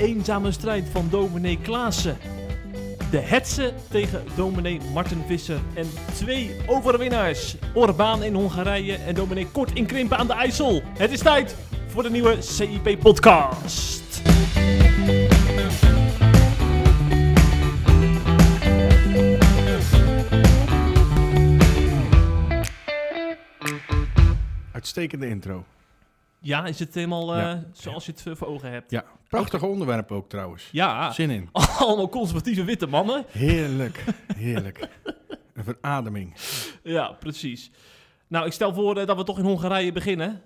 eenzame strijd van dominee Klaassen. De hetze tegen dominee Martin Visser. En twee overwinnaars. Orbaan in Hongarije en dominee Kort in Krimpen aan de IJssel. Het is tijd voor de nieuwe CIP-podcast. Uitstekende intro. Ja, is het helemaal eh, Ja. zoals je het eh, voor ogen hebt? Ja, prachtig onderwerp ook trouwens. Ja, Zin in. allemaal conservatieve witte mannen. Heerlijk, heerlijk. Een verademing. Ja, precies. Nou, ik stel voor eh, dat we toch in Hongarije beginnen.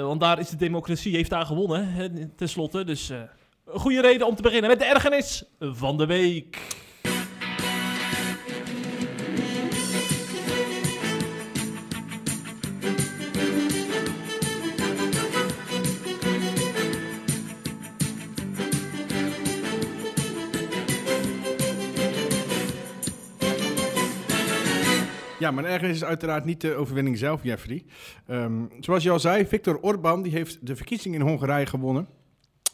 Want daar is de democratie, heeft daar gewonnen, hè, tenslotte. Dus een goede reden om te beginnen met de ergernis van de week. Ja, mijn ergernis is uiteraard niet de overwinning zelf, Jeffrey. Ehm, zoals je al zei, Viktor Orbán die heeft de verkiezingen in Hongarije gewonnen.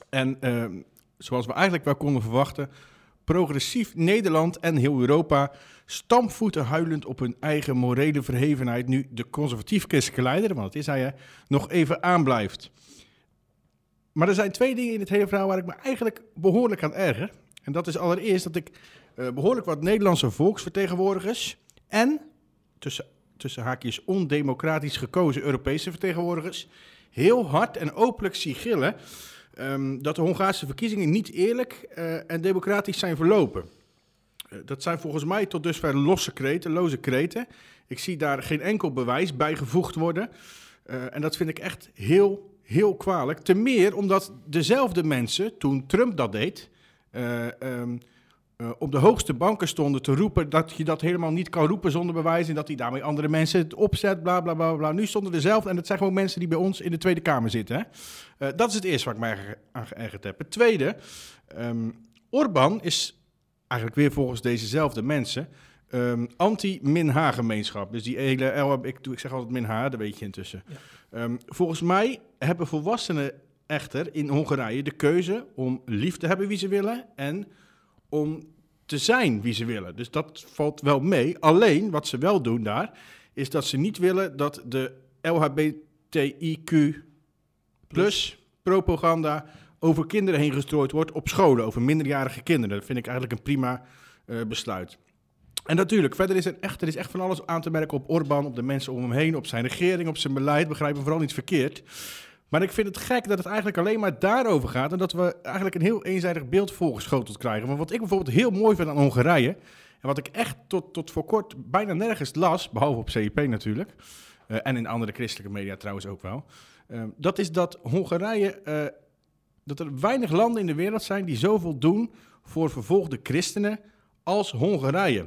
En ehm, zoals we eigenlijk wel konden verwachten, progressief Nederland en heel Europa stampvoeten huilend op hun eigen morele verhevenheid nu de conservatief-christelijke leider, want dat is hij, hè, nog even aanblijft. Maar er zijn twee dingen in dit hele verhaal waar ik me eigenlijk behoorlijk aan erger. En dat is allereerst dat ik eh, behoorlijk wat Nederlandse volksvertegenwoordigers en tussen, tussen haakjes ondemocratisch gekozen Europese vertegenwoordigers heel hard en openlijk zie gillen ehm, dat de Hongaarse verkiezingen niet eerlijk eh, en democratisch zijn verlopen. Eh, dat zijn volgens mij tot dusver losse kreten, loze kreten. Ik zie daar geen enkel bewijs bijgevoegd worden. Eh, en dat vind ik echt heel, heel kwalijk. Ten meer omdat dezelfde mensen, toen Trump dat deed, eh, eh, op de hoogste banken stonden te roepen dat je dat helemaal niet kan roepen zonder bewijs en dat hij daarmee andere mensen het opzet, bla bla bla bla. Nu stonden er zelf, en dat zijn gewoon mensen die bij ons in de Tweede Kamer zitten. Hè? Eh, dat is het eerste waar ik mij aan geërgerd heb. Het tweede, ehm Orbán is eigenlijk weer volgens dezezelfde mensen ehm, anti-Minha-gemeenschap. Dus die hele, LHB ik, doe- ik zeg altijd Minha, dat weet je intussen. Ja. Ehm, volgens mij hebben volwassenen echter in Hongarije de keuze om lief te hebben wie ze willen en om te zijn wie ze willen. Dus dat valt wel mee. Alleen wat ze wel doen daar, is dat ze niet willen dat de LHBTIQ plus propaganda over kinderen heen gestrooid wordt op scholen, over minderjarige kinderen. Dat vind ik eigenlijk een prima eh, besluit. En natuurlijk, verder is er, echt, er is echt van alles aan te merken op Orbán, op de mensen om hem heen, op zijn regering, op zijn beleid. Begrijp me vooral niet verkeerd. Maar ik vind het gek dat het eigenlijk alleen maar daarover gaat en dat we eigenlijk een heel eenzijdig beeld voorgeschoteld krijgen. Want wat ik bijvoorbeeld heel mooi vind aan Hongarije, en wat ik echt tot, tot voor kort bijna nergens las, behalve op CIP natuurlijk, eh, en in andere christelijke media trouwens ook wel, eh, dat is dat Hongarije, eh, dat er weinig landen in de wereld zijn die zoveel doen voor vervolgde christenen als Hongarije.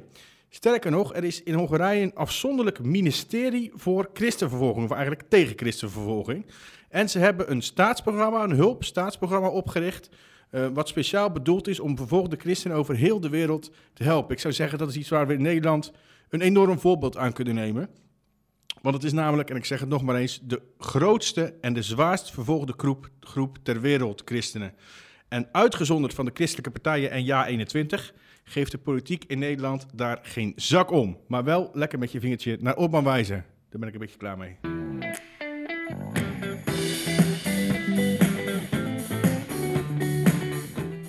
Sterker nog, er is in Hongarije een afzonderlijk ministerie voor christenvervolging, of eigenlijk tegen christenvervolging. En ze hebben een staatsprogramma, een hulpstaatsprogramma opgericht, eh, wat speciaal bedoeld is om vervolgde christenen over heel de wereld te helpen. Ik zou zeggen dat is iets waar we in Nederland een enorm voorbeeld aan kunnen nemen. Want het is namelijk, en ik zeg het nog maar eens, de grootste en de zwaarst vervolgde groep, groep ter wereld christenen. En uitgezonderd van de christelijke partijen en Ja21 geeft de politiek in Nederland daar geen zak om. Maar wel lekker met je vingertje naar Orbán wijzen. Daar ben ik een beetje klaar mee.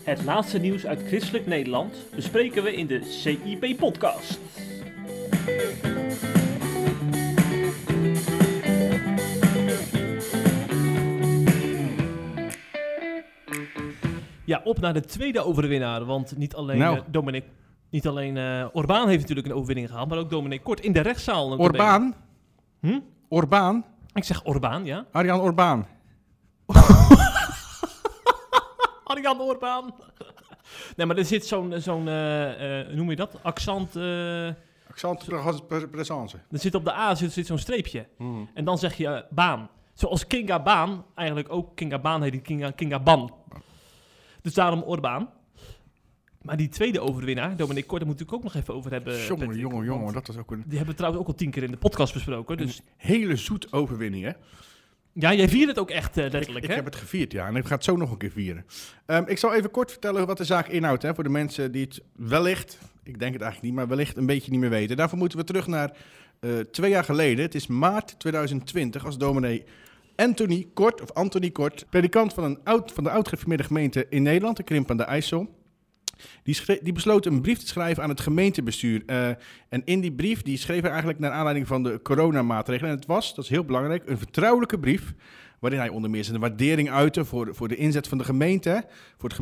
Het laatste nieuws uit christelijk Nederland bespreken we in de CIP-podcast. Ja, op naar de tweede overwinnaar. Want niet alleen Nou. eh, Dominic, niet alleen eh Orbaan heeft natuurlijk een overwinning gehaald, maar ook Dominic Kort in de rechtszaal. Orbaan? Hm? Orbaan? Ik zeg Orbaan, ja. Arjan Orbaan. Arjan Orbaan. nee, maar er zit zo'n, zo'n eh, eh, noem je dat? Accent. eh, Accent présence. er zit op de A zit, zit zo'n streepje. En dan zeg je baan. Zoals Kinga Baan, eigenlijk ook Kinga Baan heet die Kinga, Kinga Ban. Dus daarom Orbaan. Maar die tweede overwinnaar, Dominic Kort, daar moet ik ook nog even over hebben. Jongen, jongen, jongen. Dat was ook een Die hebben we trouwens ook al tien keer in de podcast besproken. Dus hele zoet overwinning, hè? Ja, jij viert het ook echt eh, letterlijk, ik hè? heb het gevierd, ja. En ik ga het zo nog een keer vieren. Ehm, ik zal even kort vertellen wat de zaak inhoudt. Hè, voor de mensen die het wellicht, ik denk het eigenlijk niet, maar wellicht een beetje niet meer weten. Daarvoor moeten we terug naar eh, twee jaar geleden. Het is maart 2020 als dominee Anthony Kort, of Anthony Kort, predikant van, een oud, van de oud-gereformeerde gemeente in Nederland, de Krimp aan de IJssel. Die, die besloot een brief te schrijven aan het gemeentebestuur. Eh, en in die brief, die schreef hij eigenlijk naar aanleiding van de coronamaatregelen. En het was, dat is heel belangrijk, een vertrouwelijke brief. Waarin hij onder meer zijn waardering uitte voor, voor de inzet van de gemeente. Voor het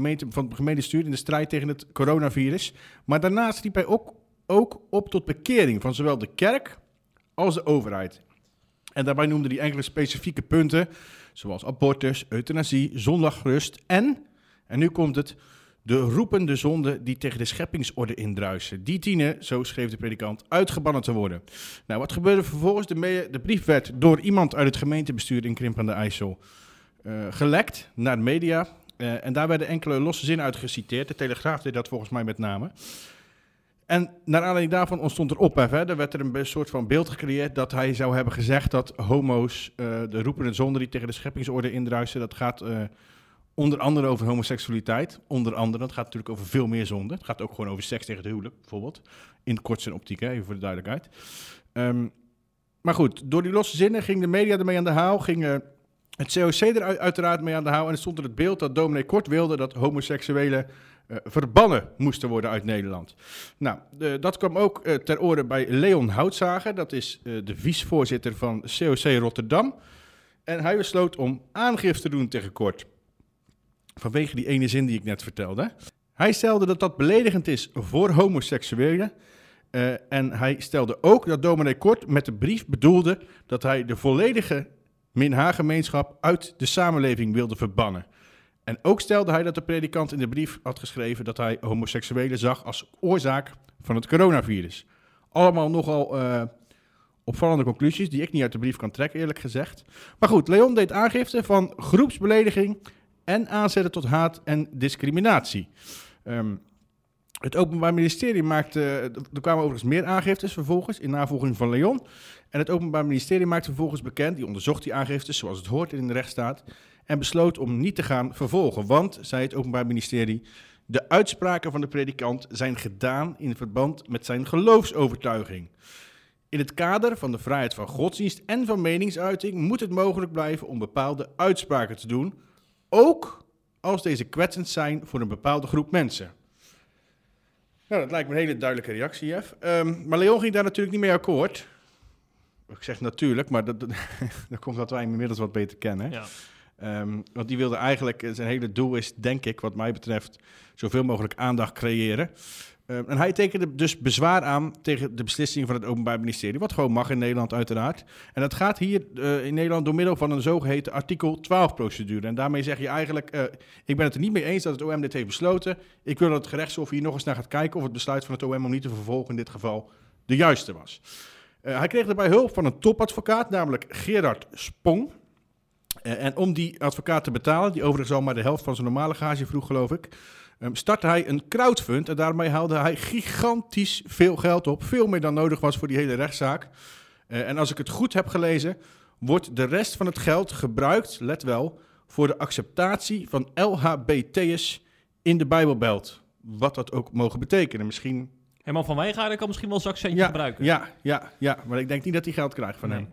gemeentebestuur in de strijd tegen het coronavirus. Maar daarnaast riep hij ook, ook op tot bekering van zowel de kerk als de overheid. En daarbij noemde hij enkele specifieke punten, zoals abortus, euthanasie, zondagrust en, en nu komt het, de roepende zonden die tegen de scheppingsorde indruisen. Die dienen, zo schreef de predikant, uitgebannen te worden. Nou, wat gebeurde vervolgens? De, brief werd door iemand uit het gemeentebestuur in Krimp aan de IJssel eh, gelekt naar de media. Eh, en daar werden enkele losse zinnen uit geciteerd. De Telegraaf deed dat volgens mij met name. En naar aanleiding daarvan ontstond er ophef. Hè. Er werd er een soort van beeld gecreëerd dat hij zou hebben gezegd dat homo's, eh, de roepende zonde die tegen de scheppingsorde indruisen, dat gaat onder andere over homoseksualiteit. Onder andere, dat gaat natuurlijk over veel meer zonde. Het gaat ook gewoon over seks tegen het huwelijk, bijvoorbeeld. In kort zijn optiek, even voor de duidelijkheid. Ehm, maar goed, door die losse zinnen ging de media ermee aan de haal, ging eh, het COC er uit- uiteraard mee aan de haal. En er stond er het beeld dat dominee Kort wilde dat homoseksuelen eh, verbannen moesten worden uit Nederland. Nou, dat kwam ook eh, ter ore bij Leon Houtzager. Dat is de vicevoorzitter van COC Rotterdam. En hij besloot om aangifte te doen tegen Kort. Vanwege die ene zin die ik net vertelde. Hij stelde dat dat beledigend is voor homoseksuelen. Eh, en hij stelde ook dat dominee Kort met de brief bedoelde dat hij de volledige minha-gemeenschap uit de samenleving wilde verbannen. En ook stelde hij dat de predikant in de brief had geschreven dat hij homoseksuelen zag als oorzaak van het coronavirus. Allemaal nogal eh, opvallende conclusies die ik niet uit de brief kan trekken, eerlijk gezegd. Maar goed, Leon deed aangifte van groepsbelediging en aanzetten tot haat en discriminatie. Ehm, het Openbaar Ministerie maakte, er kwamen overigens meer aangiftes vervolgens in navolging van Leon. En het Openbaar Ministerie maakte vervolgens bekend, die onderzocht die aangiftes zoals het hoort in de rechtsstaat. En besloot om niet te gaan vervolgen. Want, zei het Openbaar Ministerie, de uitspraken van de predikant zijn gedaan in verband met zijn geloofsovertuiging. In het kader van de vrijheid van godsdienst en van meningsuiting moet het mogelijk blijven om bepaalde uitspraken te doen, ook als deze kwetsend zijn voor een bepaalde groep mensen. Nou, dat lijkt me een hele duidelijke reactie, Jeff. Ehm, maar Leon ging daar natuurlijk niet mee akkoord. Ik zeg natuurlijk, maar dat, dat, dat komt dat wij hem inmiddels wat beter kennen. Ja. Ehm, want die wilde eigenlijk, eh, zijn hele doel is, denk ik, wat mij betreft, zoveel mogelijk aandacht creëren. Ehm, en hij tekende dus bezwaar aan tegen de beslissing van het Openbaar Ministerie, wat gewoon mag in Nederland uiteraard. En dat gaat hier eh, in Nederland door middel van een zogeheten artikel 12-procedure. En daarmee zeg je eigenlijk, eh, ik ben het er niet mee eens dat het OM dit heeft besloten. Ik wil dat het gerechtshof hier nog eens naar gaat kijken of het besluit van het OM om niet te vervolgen in dit geval de juiste was. Eh, hij kreeg daarbij hulp van een topadvocaat, namelijk Gerard Spong. En om die advocaat te betalen, die overigens al maar de helft van zijn normale gage vroeg, geloof ik, startte hij een crowdfund. En daarmee haalde hij gigantisch veel geld op. Veel meer dan nodig was voor die hele rechtszaak. Eh, en als ik het goed heb gelezen, wordt de rest van het geld gebruikt, let wel, voor de acceptatie van LHBT'ers in de Bijbelbelt. Wat dat ook mogen betekenen. Misschien. Herman van Wijngaarden kan misschien wel een zakcentje Ja, gebruiken. ja, ja, ja, maar ik denk niet dat hij geld krijgt van Nee. hem.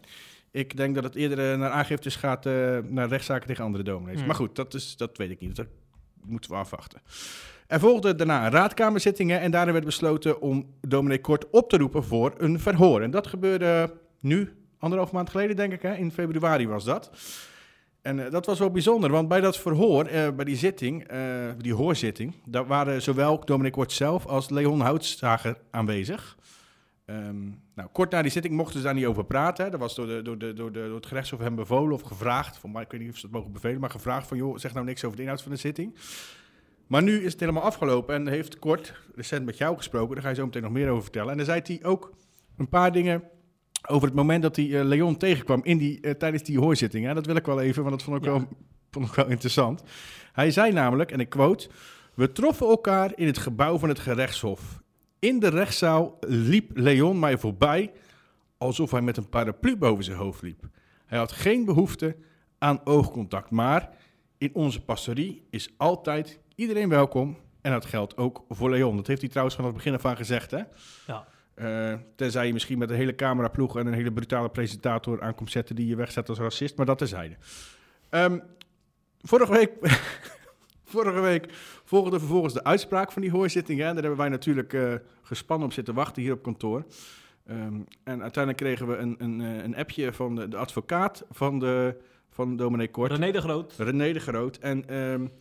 Ik denk dat het eerder eh, naar aangiftes gaat eh, naar rechtszaken tegen andere dominees. Hmm. Maar goed, dat, is, dat weet ik niet. Dat moeten we afwachten. Er volgde daarna raadkamerzittingen en daarin werd besloten om dominee Kort op te roepen voor een verhoor. En dat gebeurde nu, anderhalf maand geleden denk ik, hè? in februari was dat. En eh, dat was wel bijzonder, want bij dat verhoor, eh, bij die zitting, eh, die hoorzitting, daar waren zowel dominee Kort zelf als Leon Houtzager aanwezig. Ehm, nou, kort na die zitting mochten ze daar niet over praten. hè. Dat was door, de, door, de, door, de, door het gerechtshof hem bevolen of gevraagd. Van, ik weet niet of ze dat mogen bevelen, maar gevraagd van... joh, zeg nou niks over de inhoud van de zitting. Maar nu is het helemaal afgelopen en heeft Kort recent met jou gesproken. Daar ga je zo meteen nog meer over vertellen. En dan zei hij ook een paar dingen over het moment dat hij eh, Leon tegenkwam in die, eh, tijdens die hoorzitting. Hè. Dat wil ik wel even, want dat vond ik, Ja. wel, vond ik wel interessant. Hij zei namelijk, en ik quote... We troffen elkaar in het gebouw van het gerechtshof. In de rechtszaal liep Leon mij voorbij alsof hij met een paraplu boven zijn hoofd liep. Hij had geen behoefte aan oogcontact. Maar in onze pastorie is altijd iedereen welkom. En dat geldt ook voor Leon. Dat heeft hij trouwens van het begin af aan gezegd, hè? Ja. Eh, tenzij je misschien met een hele cameraploeg en een hele brutale presentator aankomt zetten die je wegzet als racist, maar dat terzijde. Um, vorige week, vorige week volgde vervolgens de uitspraak van die hoorzitting. Hè? Daar hebben wij natuurlijk uh, gespannen op zitten wachten hier op kantoor. Um, en uiteindelijk kregen we een, een, eh, een appje van de, de, advocaat van, de, van dominee Kort. René de Groot. René de Groot. En um,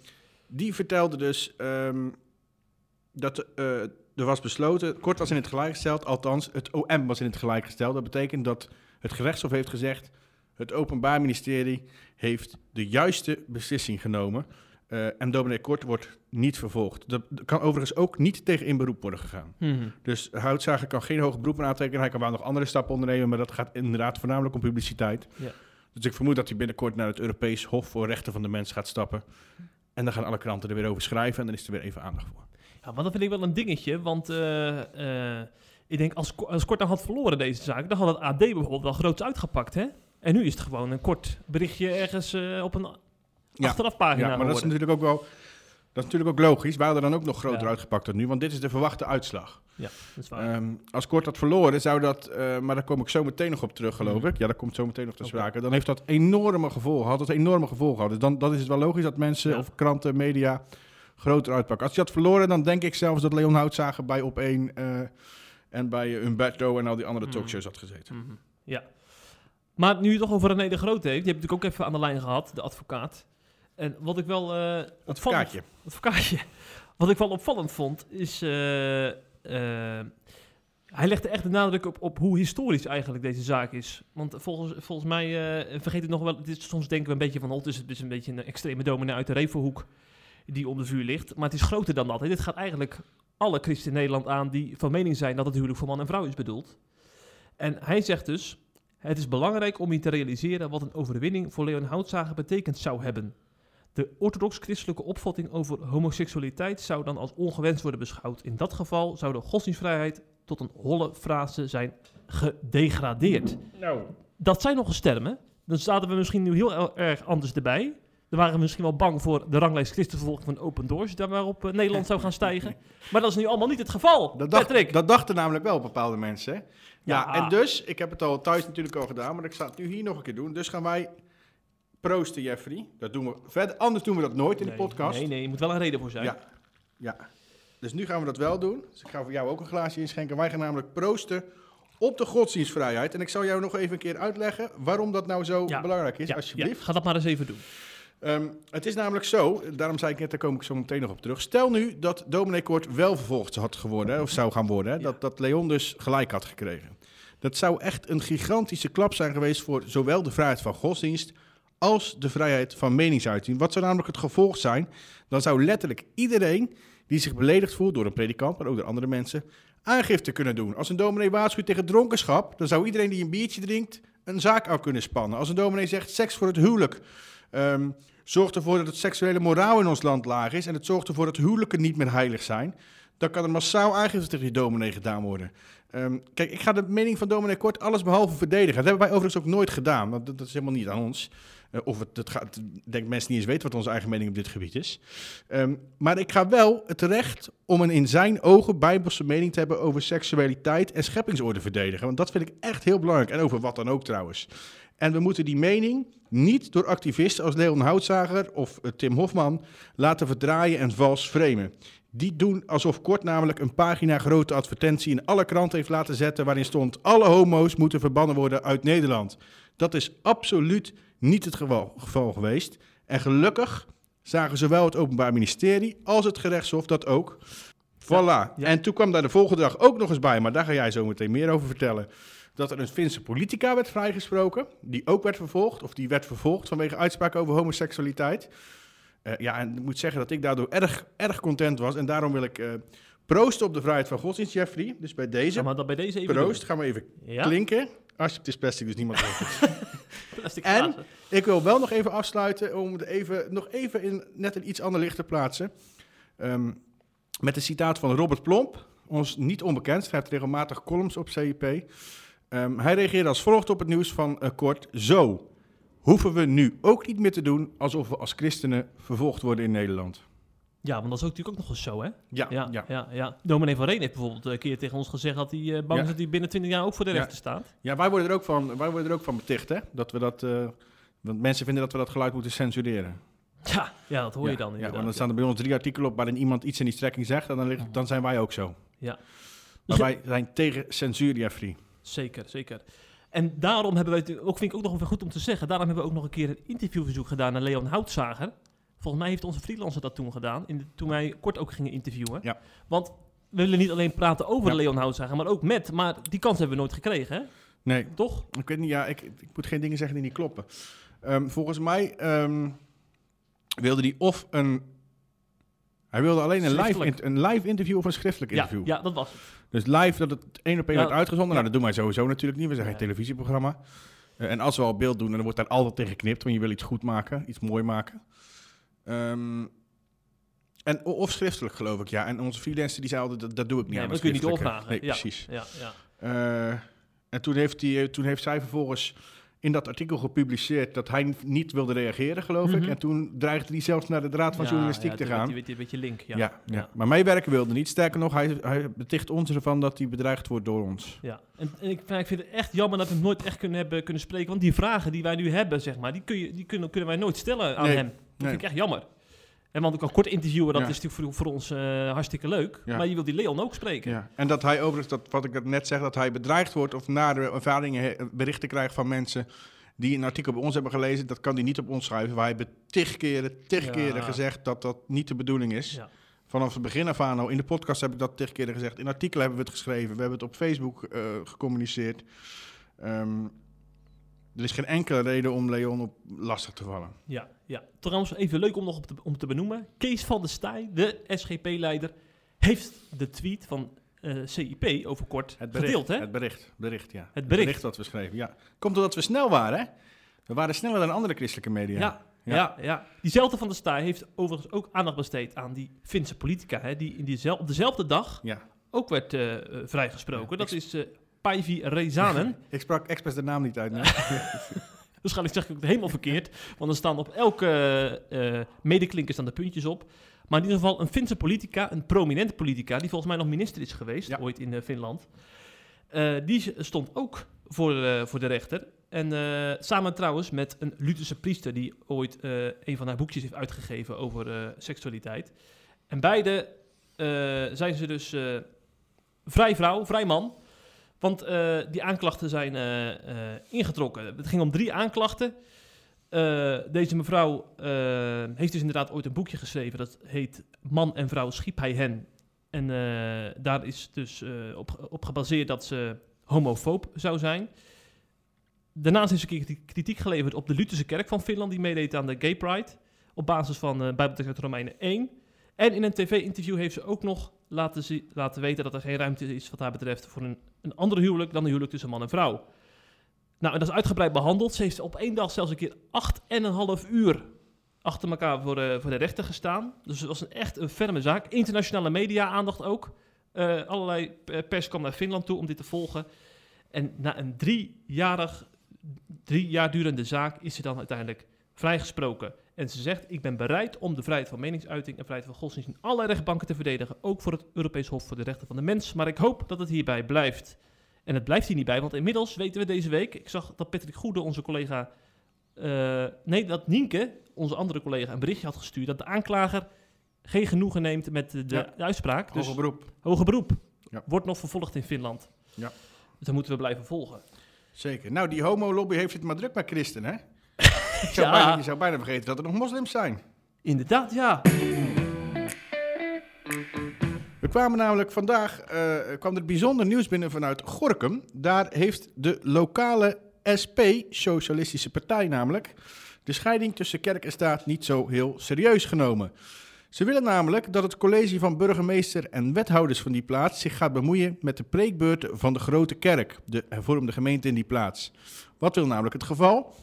die vertelde dus dat uh, er was besloten, kort was in het gelijk gesteld, althans het OM was in het gelijk gesteld. Dat betekent dat het gerechtshof heeft gezegd, het Openbaar Ministerie heeft de juiste beslissing genomen. Uh, en dominee Kort wordt niet vervolgd. Dat kan overigens ook niet tegen in beroep worden gegaan. Mm -hmm. Dus Houtzager kan geen hoger beroep aantekenen. Hij kan wel nog andere stappen ondernemen, maar dat gaat inderdaad voornamelijk om publiciteit. Ja. Dus ik vermoed dat hij binnenkort naar het Europees Hof voor Rechten van de Mens gaat stappen. En dan gaan alle kranten er weer over schrijven en dan is er weer even aandacht voor. Ja, maar dat vind ik wel een dingetje, want uh, uh, ik denk als, als Kort dan had verloren deze zaak, dan had het AD bijvoorbeeld wel groots uitgepakt, hè? En nu is het gewoon een kort berichtje ergens uh, op een ja. achterafpagina Ja, maar dat is natuurlijk ook wel... Dat is natuurlijk ook logisch. Wij hadden dan ook nog groter Ja. uitgepakt dan nu, want dit is de verwachte uitslag. Ja, dat is waar. Ehm, als Kort had verloren, zou dat, eh, maar daar kom ik zo meteen nog op terug, geloof Mhm. ik. Ja, dat komt zo meteen nog te Oké. sprake. Dan heeft dat enorme gevolgen, had dat enorme gevolgen gehad. Dus dan, dan is het wel logisch dat mensen, Ja. of kranten, media, groter uitpakken. Als je had verloren, dan denk ik zelfs dat Leon Houtzager bij Op1 eh, en bij Umberto en al die andere Mhm. talkshows had gezeten. Mhm. Ja. Maar nu je het toch over René de Groot heeft, die heb ik natuurlijk ook even aan de lijn gehad, de advocaat. En wat ik wel eh opvallend, Advocaatje. Wat ik wel opvallend vond, is... eh, eh, hij legde echt de nadruk op, op hoe historisch eigenlijk deze zaak is. Want volgens, volgens mij, vergeet het nog wel, soms denken we een beetje van, oh, het is, is een beetje een extreme dominee uit de Revelhoek die om de vuur ligt. Maar het is groter dan dat. hè. Dit gaat eigenlijk alle christen in Nederland aan die van mening zijn dat het huwelijk voor man en vrouw is bedoeld. En hij zegt dus, het is belangrijk om je te realiseren wat een overwinning voor Leon Houtzager betekend zou hebben. De orthodox-christelijke opvatting over homoseksualiteit zou dan als ongewenst worden beschouwd. In dat geval zou de godsdienstvrijheid tot een holle frase zijn gedegradeerd. Nou, Dat zijn nog eens termen. Dan zaten we misschien nu heel el- erg anders erbij. Dan waren we misschien wel bang voor de ranglijst christenvervolging van Open Doors, daar waarop eh, Nederland zou gaan stijgen. Maar dat is nu allemaal niet het geval. Dat, dacht, Patrick. dat dachten namelijk wel bepaalde mensen. hè? Ja, Ja. en dus, ik heb het al thuis natuurlijk al gedaan, maar ik ga het nu hier nog een keer doen. Dus gaan wij proosten, Jeffrey. Dat doen we verder. Anders doen we dat nooit in nee, de podcast. Nee, nee, je moet wel een reden voor zijn. Ja, ja. Dus nu gaan we dat wel doen. Dus ik ga voor jou ook een glaasje inschenken. Wij gaan namelijk proosten op de godsdienstvrijheid. En ik zal jou nog even een keer uitleggen waarom dat nou zo Ja. belangrijk is, Ja, alsjeblieft. ja, ga dat maar eens even doen. Ehm, het is namelijk zo, daarom zei ik net, daar kom ik zo meteen nog op terug. Stel nu dat dominee Kort wel vervolgd had geworden, of zou gaan worden. Hè, dat, dat Leon dus gelijk had gekregen. Dat zou echt een gigantische klap zijn geweest voor zowel de vrijheid van godsdienst als de vrijheid van meningsuiting. Wat zou namelijk het gevolg zijn? Dan zou letterlijk iedereen die zich beledigd voelt door een predikant, maar ook door andere mensen, aangifte kunnen doen. Als een dominee waarschuwt tegen dronkenschap, dan zou iedereen die een biertje drinkt een zaak aan kunnen spannen. Als een dominee zegt seks voor het huwelijk, ehm, zorgt ervoor dat het seksuele moraal in ons land laag is en het zorgt ervoor dat huwelijken niet meer heilig zijn, dan kan er massaal aangifte tegen die dominee gedaan worden. Ehm, kijk, ik ga de mening van dominee Kort alles behalve verdedigen. Dat hebben wij overigens ook nooit gedaan, dat, dat is helemaal niet aan ons. Eh, of het, het gaat, ik denk mensen niet eens weten wat onze eigen mening op dit gebied is. Ehm, maar ik ga wel het recht om een in zijn ogen bijbelse mening te hebben over seksualiteit en scheppingsorde verdedigen. Want dat vind ik echt heel belangrijk. En over wat dan ook trouwens. En we moeten die mening niet door activisten als Leon Houtzager of eh, Tim Hofman laten verdraaien en vals framen. Die doen alsof Kort namelijk een pagina grote advertentie in alle kranten heeft laten zetten waarin stond alle homo's moeten verbannen worden uit Nederland. Dat is absoluut niet het geval, geval geweest. En gelukkig zagen zowel het Openbaar Ministerie als het gerechtshof dat ook. Voilà. ja. En toen kwam daar de volgende dag ook nog eens bij, maar daar ga jij zo meteen meer over vertellen. Dat er een Finse politica werd vrijgesproken, die ook werd vervolgd, of die werd vervolgd vanwege uitspraken over homoseksualiteit. Eh, ja, en ik moet zeggen dat ik daardoor erg, erg content was. En daarom wil ik eh, proosten op de vrijheid van godsdienst, Jeffrey. Dus bij deze Gaan we dat bij deze even proost gaan we even doen? Ja, klinken. Alsjeblieft, het is plastic, dus niemand plastic En- glazen. Ik wil wel nog even afsluiten om het even, nog even in net een iets ander licht te plaatsen. Ehm, met een citaat van Robert Plomp, ons niet onbekend, schrijft regelmatig columns op CIP. Ehm, hij reageerde als volgt op het nieuws van eh, Kort. Zo, hoeven we nu ook niet meer te doen alsof we als christenen vervolgd worden in Nederland. Ja, want dat is ook natuurlijk ook nog eens zo, hè? Ja, Ja, ja. ja. ja, Dominee van Reen heeft bijvoorbeeld een keer tegen ons gezegd dat hij eh, bang Ja. is dat hij binnen 20 jaar ook voor de Ja. rechter staat. Ja, wij worden er ook van, wij worden er ook van beticht, hè? Dat we dat, eh, want mensen vinden dat we dat geluid moeten censureren. Ja, ja dat hoor je dan Ja, want dan staan er bij ons drie artikelen op waarin iemand iets in die strekking zegt en dan, ligt, dan zijn wij ook zo. Ja. Maar Ja. wij zijn tegen censuur, Jeffrey. Zeker, zeker. En daarom hebben wij, het ook vind ik ook nog wel goed om te zeggen, daarom hebben we ook nog een keer een interviewverzoek gedaan naar Leon Houtzager. Volgens mij heeft onze freelancer dat toen gedaan, in de, toen wij kort ook gingen interviewen. Ja. Want we willen niet alleen praten over Ja. Leon Houtzager, maar ook met. Maar die kans hebben we nooit gekregen, hè? Nee, Toch? ik weet niet, ja, ik, ik moet geen dingen zeggen die niet kloppen. Ehm, volgens mij ehm, wilde hij of een... Hij wilde alleen een live, een live interview of een schriftelijk Ja, interview. ja, dat was het. Dus live dat het één op één Ja. werd uitgezonden. Ja. Nou, dat doen wij sowieso natuurlijk niet. We zijn geen televisieprogramma. Eh, en als we al beeld doen, dan wordt daar altijd tegen geknipt. Want je wil iets goed maken, iets mooi maken. Ehm, en, of schriftelijk, geloof ik, ja. En onze freelancer die zei altijd, dat, dat doe ik niet Nee, aan dat kun je niet doorvragen. Nee, Ja. precies. Ja, ja. Eh, en toen heeft, die, eh, toen heeft zij vervolgens in dat artikel gepubliceerd dat hij niet wilde reageren, geloof Mhm. ik. En toen dreigde hij zelfs naar de Raad van Ja, Journalistiek ja, te gaan. Die, die beetje link, ja. Ja, ja. Ja. maar meewerken wilde niet. Sterker nog, hij, hij beticht ons ervan dat hij bedreigd wordt door ons. Ja, en, en ik, ik vind het echt jammer dat we hem nooit echt kunnen, hebben, kunnen spreken. Want die vragen die wij nu hebben, zeg maar, die, kun je, die kunnen, kunnen wij nooit stellen aan Nee, hem. Dat nee. vind ik echt jammer. En want ik kan kort interviewen, dat Ja. is natuurlijk voor, voor ons eh, hartstikke leuk. Ja. Maar je wilt die Leon ook spreken. Ja. En dat hij overigens, dat, wat ik net zeg, dat hij bedreigd wordt of nare ervaringen, he- berichten krijgt van mensen die een artikel bij ons hebben gelezen, dat kan hij niet op ons schrijven. Wij hebben tig keren, tig keren gezegd dat dat niet de bedoeling is. Ja. Vanaf het begin af aan al. In de podcast heb ik dat tig keren gezegd. In artikelen hebben we het geschreven. We hebben het op Facebook eh, gecommuniceerd. Ehm, er is geen enkele reden om Leon op lastig te vallen. Ja, ja. Trouwens, even leuk om nog op te, om te benoemen. Kees van der Staaij, de SGP-leider, heeft de tweet van eh, CIP over kort Het bericht, gedeeld. Hè? Het bericht, bericht, ja. Het bericht. dat we schreven, ja. Komt omdat we snel waren, hè? We waren sneller dan andere christelijke media. Ja, Ja. ja. Ja, Diezelfde van der Staaij heeft overigens ook aandacht besteed aan die Finse politica. Hè, die in diezel, op dezelfde dag Ja. ook werd eh, eh, vrijgesproken. Ja, dat is eh Päivi Rezanen. Ik sprak expres de naam niet uit. Nee. Waarschijnlijk zeg ik het helemaal verkeerd. Want er staan op elke eh medeklinker staan de puntjes op. Maar in ieder geval een Finse politica, een prominente politica... die volgens mij nog minister is geweest, Ja. ooit in eh, Finland. Eh, die stond ook voor, eh, voor de rechter. En eh, samen trouwens met een Lutherse priester... die ooit eh, een van haar boekjes heeft uitgegeven over eh, seksualiteit. En beide eh, zijn ze dus eh, vrij vrouw, vrij man... Want eh, die aanklachten zijn eh, eh, ingetrokken. Het ging om drie aanklachten. Deze mevrouw heeft dus inderdaad ooit een boekje geschreven. Dat heet Man en Vrouw schiep hij hen. En daar is dus op, op gebaseerd dat ze homofoob zou zijn. Daarnaast heeft ze kritiek geleverd op de Lutherse kerk van Finland... die meedeed aan de Gay Pride. Op basis van eh Bijbeltekst uit Romeinen 1. En in een tv-interview heeft ze ook nog laten, laten weten... dat er geen ruimte is wat haar betreft voor een, een ander huwelijk... dan een huwelijk tussen man en vrouw. Nou, en dat is uitgebreid behandeld. Ze heeft op één dag zelfs een keer acht en een half uur achter elkaar voor de, voor de rechter gestaan. Dus het was een, echt een ferme zaak. Internationale media aandacht ook. Eh, allerlei pers kwam naar Finland toe om dit te volgen. En na een driejarig, drie jaar durende zaak is ze dan uiteindelijk vrijgesproken. En ze zegt, ik ben bereid om de vrijheid van meningsuiting en vrijheid van godsdienst in allerlei rechtbanken te verdedigen. Ook voor het Europees Hof voor de Rechten van de Mens. Maar ik hoop dat het hierbij blijft. En het blijft hier niet bij, want inmiddels weten we deze week... Ik zag dat Patrick Goede, onze collega... eh, nee, dat Nienke, onze andere collega, een berichtje had gestuurd... dat de aanklager geen genoegen neemt met de, de Ja. uitspraak. Dus Hoger beroep. hoger beroep. Ja. Wordt nog vervolgd in Finland. Ja. Dus dat moeten we blijven volgen. Zeker. Nou, die homo-lobby heeft het maar druk bij christen, hè? Zou Ja. bijna, je zou bijna vergeten dat er nog moslims zijn. Inderdaad, ja. We kwamen namelijk vandaag, eh, kwam er bijzonder nieuws binnen vanuit Gorkum. Daar heeft de lokale SP, Socialistische Partij namelijk, de scheiding tussen kerk en staat niet zo heel serieus genomen. Ze willen namelijk dat het college van burgemeester en wethouders van die plaats zich gaat bemoeien met de preekbeurten van de grote kerk, de hervormde gemeente in die plaats. Wat wil namelijk het geval?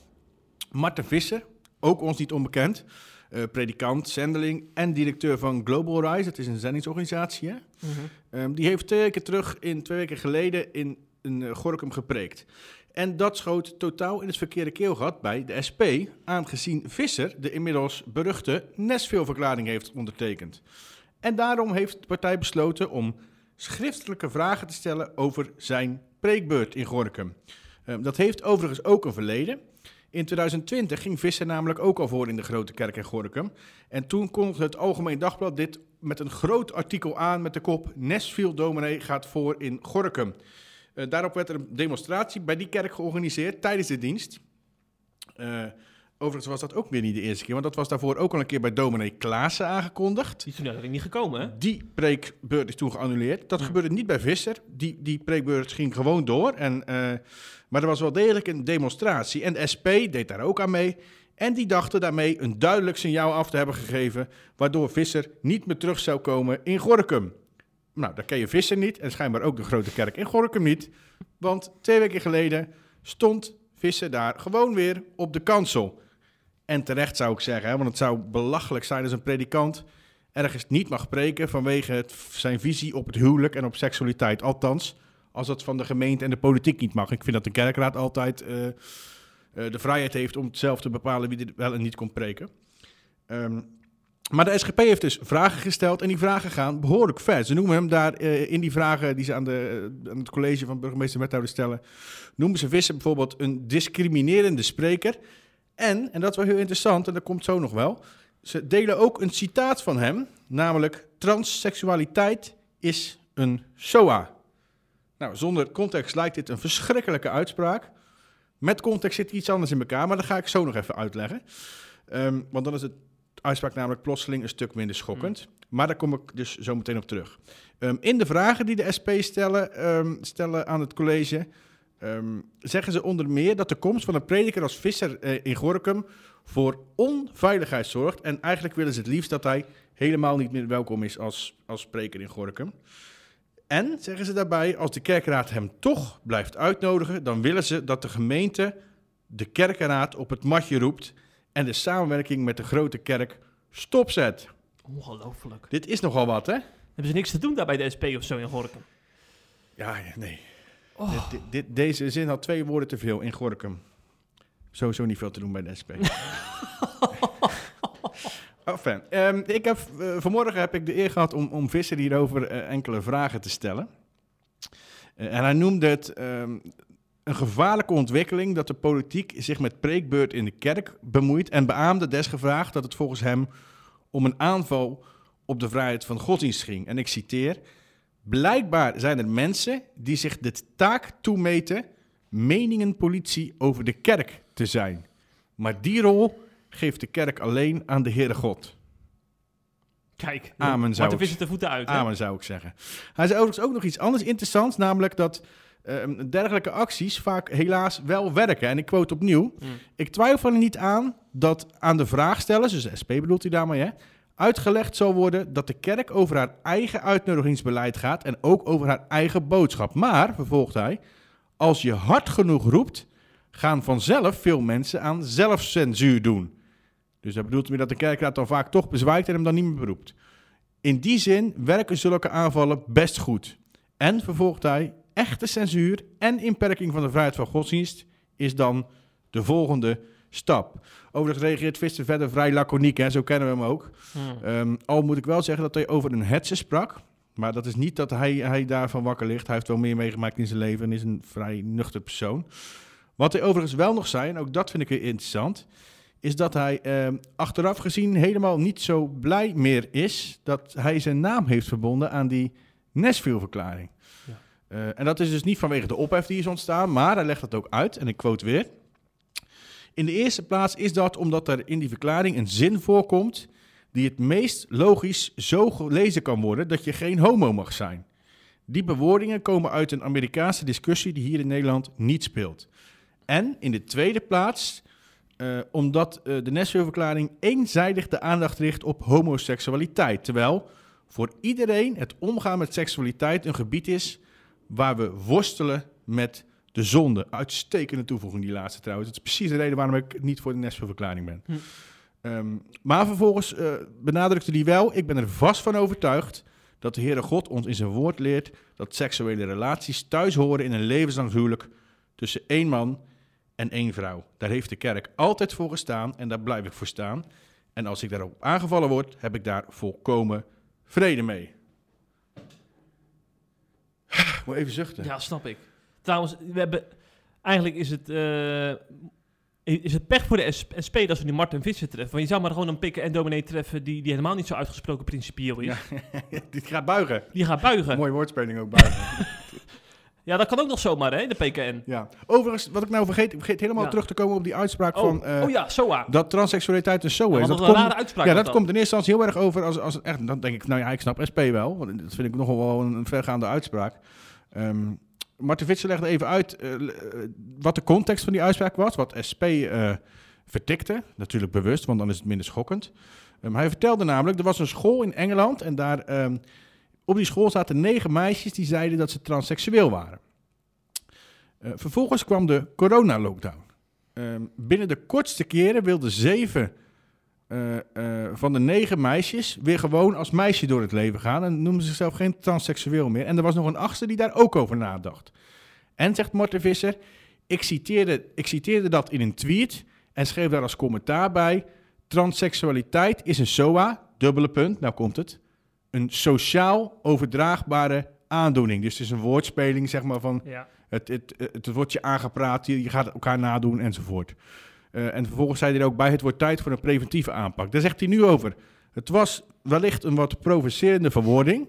Marten Visser, ook ons niet onbekend, eh, predikant, zendeling en directeur van Global Rise. Dat is een zendingsorganisatie. Hè? Ehm, die heeft twee weken terug, in, twee weken geleden, in een eh, Gorkum gepreekt. En dat schoot totaal in het verkeerde keelgat bij de SP, aangezien Visser de inmiddels beruchte Nesville-verklaring heeft ondertekend. En daarom heeft de partij besloten om schriftelijke vragen te stellen over zijn preekbeurt in Gorkum. Uh, dat heeft overigens ook een verleden. In 2020 ging Visser namelijk ook al voor in de Grote Kerk in Gorkum. En toen kondigde het Algemeen Dagblad dit met een groot artikel aan met de kop Nesville dominee gaat voor in Gorkum. Uh, daarop werd er een demonstratie bij die kerk georganiseerd tijdens de dienst. Uh, overigens was dat ook weer niet de eerste keer, want dat was daarvoor ook al een keer bij dominee Klaassen aangekondigd. Die is toen eigenlijk niet gekomen, hè? Die preekbeurt is toen geannuleerd. Dat gebeurde niet bij Visser. Die, die preekbeurt ging gewoon door. En, uh, maar er was wel degelijk een demonstratie. En de SP deed daar ook aan mee. En die dachten daarmee een duidelijk signaal af te hebben gegeven, waardoor Visser niet meer terug zou komen in Gorkum. Nou, daar ken je Visser niet en schijnbaar ook de grote kerk in Gorkum niet. Want twee weken geleden stond Visser daar gewoon weer op de kansel. En terecht zou ik zeggen, want het zou belachelijk zijn als een predikant ergens niet mag spreken vanwege zijn visie op het huwelijk en op seksualiteit. Althans, als dat van de gemeente en de politiek niet mag. Ik vind dat de kerkraad altijd uh, uh, de vrijheid heeft om zelf te bepalen wie er wel en niet komt preken. Um, maar de SGP heeft dus vragen gesteld en die vragen gaan behoorlijk ver. Ze noemen hem daar uh, in die vragen die ze aan, de, aan het college van burgemeester wethouder stellen, noemen ze Visser bijvoorbeeld een discriminerende spreker. En, en dat is wel heel interessant, en dat komt zo nog wel, ze delen ook een citaat van hem, namelijk transseksualiteit is een SOA. Nou, zonder context lijkt dit een verschrikkelijke uitspraak. Met context zit iets anders in elkaar, maar dat ga ik zo nog even uitleggen. Um, want dan is het uitspraak namelijk plotseling een stuk minder schokkend. Mm. Maar daar kom ik dus zo meteen op terug. Um, in de vragen die de SP stellen, um, stellen aan het college, um, zeggen ze onder meer dat de komst van een prediker als Visser uh, in Gorkum voor onveiligheid zorgt. En eigenlijk willen ze het liefst dat hij helemaal niet meer welkom is als, als spreker in Gorkum. En, zeggen ze daarbij, als de kerkraad hem toch blijft uitnodigen, dan willen ze dat de gemeente de kerkenraad op het matje roept en de samenwerking met de grote kerk stopzet. Ongelooflijk. Dit is nogal wat, hè? Hebben ze niks te doen daar bij de SP of zo in Gorkum? Ja, nee. Oh. Dit, dit, deze zin had twee woorden te veel in Gorkum. Sowieso niet veel te doen bij de SP. enfin, um, ik heb, uh, vanmorgen heb ik de eer gehad om, om Visser hierover uh, enkele vragen te stellen. Uh, en hij noemde het um, een gevaarlijke ontwikkeling dat de politiek zich met preekbeurt in de kerk bemoeit en beaamde desgevraagd dat het volgens hem om een aanval op de vrijheid van godsdienst ging. En ik citeer: Blijkbaar zijn er mensen die zich de taak toemeten meningenpolitie over de kerk te zijn. Maar die rol geeft de kerk alleen aan de Heere God. Kijk, Amen zou ik, de voeten uit. Amen zou ik zeggen. Hij zei overigens ook nog iets anders interessants, namelijk dat uh, dergelijke acties vaak helaas wel werken. En ik quote opnieuw. Mm. Ik twijfel er niet aan dat aan de vraagstellers, dus de SP bedoelt hij daarmee, hè, uitgelegd zal worden dat de kerk over haar eigen uitnodigingsbeleid gaat en ook over haar eigen boodschap. Maar, vervolgt hij, als je hard genoeg roept, gaan vanzelf veel mensen aan zelfcensuur doen. Dus dat bedoelt hij dat de kerkraad dan vaak toch bezwijkt en hem dan niet meer beroept. In die zin werken zulke aanvallen best goed. En, vervolgt hij, echte censuur en inperking van de vrijheid van godsdienst is dan de volgende stap. Overigens reageert Visser verder vrij laconiek, hè? zo kennen we hem ook. Hmm. Um, al moet ik wel zeggen dat hij over een hetze sprak. Maar dat is niet dat hij, hij daarvan wakker ligt. Hij heeft wel meer meegemaakt in zijn leven en is een vrij nuchter persoon. Wat hij overigens wel nog zei, en ook dat vind ik weer interessant, is dat hij eh, achteraf gezien helemaal niet zo blij meer is dat hij zijn naam heeft verbonden aan die Nesville-verklaring. Uh, en dat is dus niet vanwege de ophef die is ontstaan, maar hij legt dat ook uit, en ik quote weer. In de eerste plaats is dat omdat er in die verklaring een zin voorkomt die het meest logisch zo gelezen kan worden dat je geen homo mag zijn. Die bewoordingen komen uit een Amerikaanse discussie die hier in Nederland niet speelt. En in de tweede plaats uh, omdat uh, de Nashville-verklaring eenzijdig de aandacht richt op homoseksualiteit, terwijl voor iedereen het omgaan met seksualiteit een gebied is waar we worstelen met de zonde. Uitstekende toevoeging, die laatste trouwens. Dat is precies de reden waarom ik niet voor de Nesville-verklaring ben. Hm. Um, maar vervolgens uh, benadrukte hij wel, ik ben er vast van overtuigd dat de Heere God ons in zijn woord leert dat seksuele relaties thuis horen in een levenslang huwelijk tussen één man en één vrouw. Daar heeft de kerk altijd voor gestaan en daar blijf ik voor staan. En als ik daarop aangevallen word, heb ik daar volkomen vrede mee. Moet even zuchten. Ja, snap ik. Trouwens, we hebben... Eigenlijk is het... eh, is het pech voor de SP dat ze nu Martin Visser treffen? Want je zou maar gewoon een pikken en dominee treffen die, die helemaal niet zo uitgesproken principieel is. Ja. Dit gaat buigen. Die gaat buigen. Mooie woordspeling ook buigen. Ja, dat kan ook nog zomaar, hè, de PKN. ja. Overigens, wat ik nou vergeet, ik vergeet helemaal Ja. terug te komen op die uitspraak Oh, van... eh, oh ja, SOA. Dat transseksualiteit een SOA Ja, is. Dat komt, rare uitspraak. ja, dat komt in eerste instantie heel erg over als, als echt. Dan denk ik, nou ja, ik snap SP wel. Want dat vind ik nogal wel een vergaande uitspraak. Ehm Martin Vitsen legde even uit eh, eh, wat de context van die uitspraak was. Wat SP eh, vertikte. Natuurlijk bewust, want dan is het minder schokkend. Ehm, hij vertelde namelijk, er was een school in Engeland. En daar ehm, op die school zaten negen meisjes die zeiden dat ze transseksueel waren. Vervolgens kwam de corona-lockdown. Ehm, binnen de kortste keren wilden zeven eh, eh, van de negen meisjes weer gewoon als meisje door het leven gaan. En noemden zichzelf geen transseksueel meer. En er was nog een achtste die daar ook over nadacht. En zegt Marten Visser, ik citeerde, ik citeerde dat in een tweet en schreef daar als commentaar bij... Transseksualiteit is een SOA, dubbele punt, nou komt het, een sociaal overdraagbare aandoening. Dus het is een woordspeling, zeg maar, van Ja. het, het, het, wordt je aangepraat, je, je gaat elkaar nadoen enzovoort. Eh, en vervolgens zei hij er ook bij, het wordt tijd voor een preventieve aanpak. Daar zegt hij nu over. Het was wellicht een wat provocerende verwoording,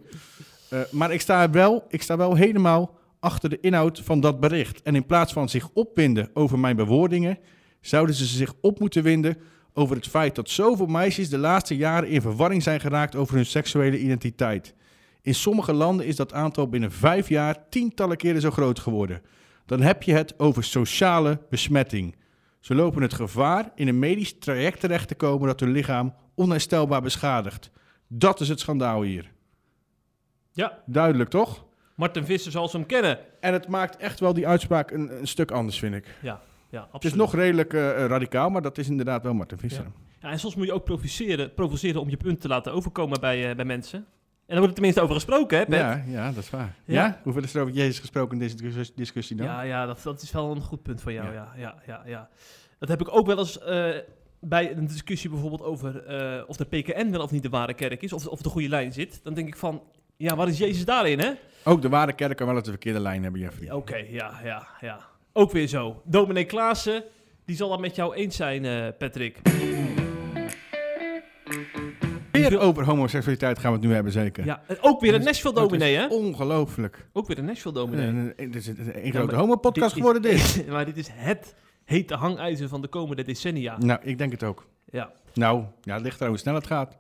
eh, maar ik sta, wel, ik sta wel helemaal achter de inhoud van dat bericht. En in plaats van zich opwinden over mijn bewoordingen, zouden ze zich op moeten winden over het feit dat zoveel meisjes de laatste jaren in verwarring zijn geraakt over hun seksuele identiteit. In sommige landen is dat aantal binnen vijf jaar tientallen keren zo groot geworden. Dan heb je het over sociale besmetting. Ze lopen het gevaar in een medisch traject terecht te komen dat hun lichaam onherstelbaar beschadigt. Dat is het schandaal hier. ja, Duidelijk toch? Martin Visser zoals we hem kennen. En het maakt echt wel die uitspraak een, een stuk anders, vind ik. Ja, ja absoluut. Het is nog redelijk eh, radicaal, maar dat is inderdaad wel Martin Visser. Ja. Ja, en soms moet je ook provoceren, provoceren om je punt te laten overkomen bij, eh, bij mensen. En dan wordt er tenminste over gesproken, hè, Pet? Ja, ja, dat is waar. Ja. Ja? Hoeveel is er over Jezus gesproken in deze dis- discussie dan? Ja, ja dat, dat is wel een goed punt van jou. Ja. Ja. Ja, ja, Dat heb ik ook wel eens eh, bij een discussie bijvoorbeeld over eh, of de PKN wel of niet de ware kerk is, of, of de goede lijn zit. Dan denk ik van, ja, waar is Jezus daarin, hè? Ook de ware kerk kan wel eens de verkeerde lijn hebben, Jeffrey. Oké, ja, ja, ja. Ook weer zo. Dominee Klaassen, die zal dat met jou eens zijn, eh, Patrick. Weer over homoseksualiteit gaan we het nu hebben, zeker. Ja, ook weer een Dat is- Nashville dat dominee, is hè? Ongelooflijk. Ook weer een Nashville dominee. Een, een, dit is een, Ja, grote homo-podcast geworden, dit. maar dit is het hete hangijzer van de komende decennia. Nou, ik denk het ook. Ja, Nou, ja, het ligt er hoe snel het gaat.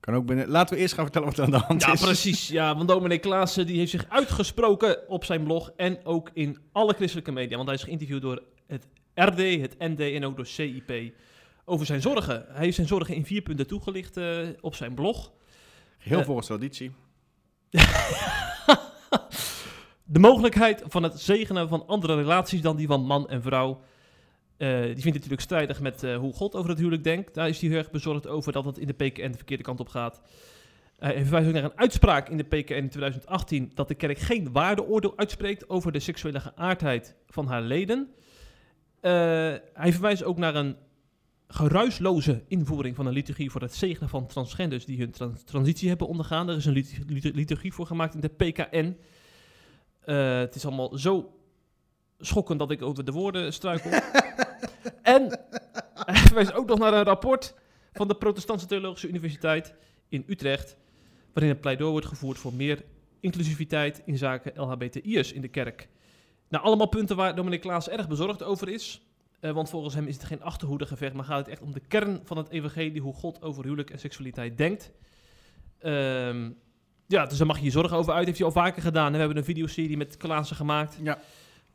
Kan ook binnen... Laten we eerst gaan vertellen wat er aan de hand ja is. precies. Ja, want dominee Klaassen die heeft zich uitgesproken op zijn blog en ook in alle christelijke media. Want hij is geïnterviewd door het RD, het ND en ook door CIP over zijn zorgen. Hij heeft zijn zorgen in vier punten toegelicht eh, op zijn blog. Heel Eh, volgens traditie. De mogelijkheid van het zegenen van andere relaties dan die van man en vrouw. eh, die vindt hij natuurlijk strijdig met hoe God over het huwelijk denkt. Daar is hij heel erg bezorgd over dat het in de PKN de verkeerde kant op gaat. Hij verwijst ook naar een uitspraak in de PKN in 2018 dat de kerk geen waardeoordeel uitspreekt over de seksuele geaardheid van haar leden. Hij verwijst ook naar een geruisloze invoering van een liturgie voor het zegenen van transgenders die hun trans- transitie hebben ondergaan. Er is een lit- lit- liturgie voor gemaakt in de PKN. Eh, het is allemaal zo schokkend dat ik over de woorden struikel. en hij verwijst ook nog naar een rapport van de Protestantse Theologische Universiteit in Utrecht, waarin een pleidooi wordt gevoerd voor meer inclusiviteit in zaken LHBTI'ers in de kerk. Nou, allemaal punten waar Dominic Klaas erg bezorgd over is. Eh, want volgens hem is het geen achterhoedegevecht, maar gaat het echt om de kern van het evangelie, hoe God over huwelijk en seksualiteit denkt. Ehm, ja, dus daar mag je je zorgen over uit. Heeft hij al vaker gedaan. We hebben een videoserie met Klaassen gemaakt. Ja.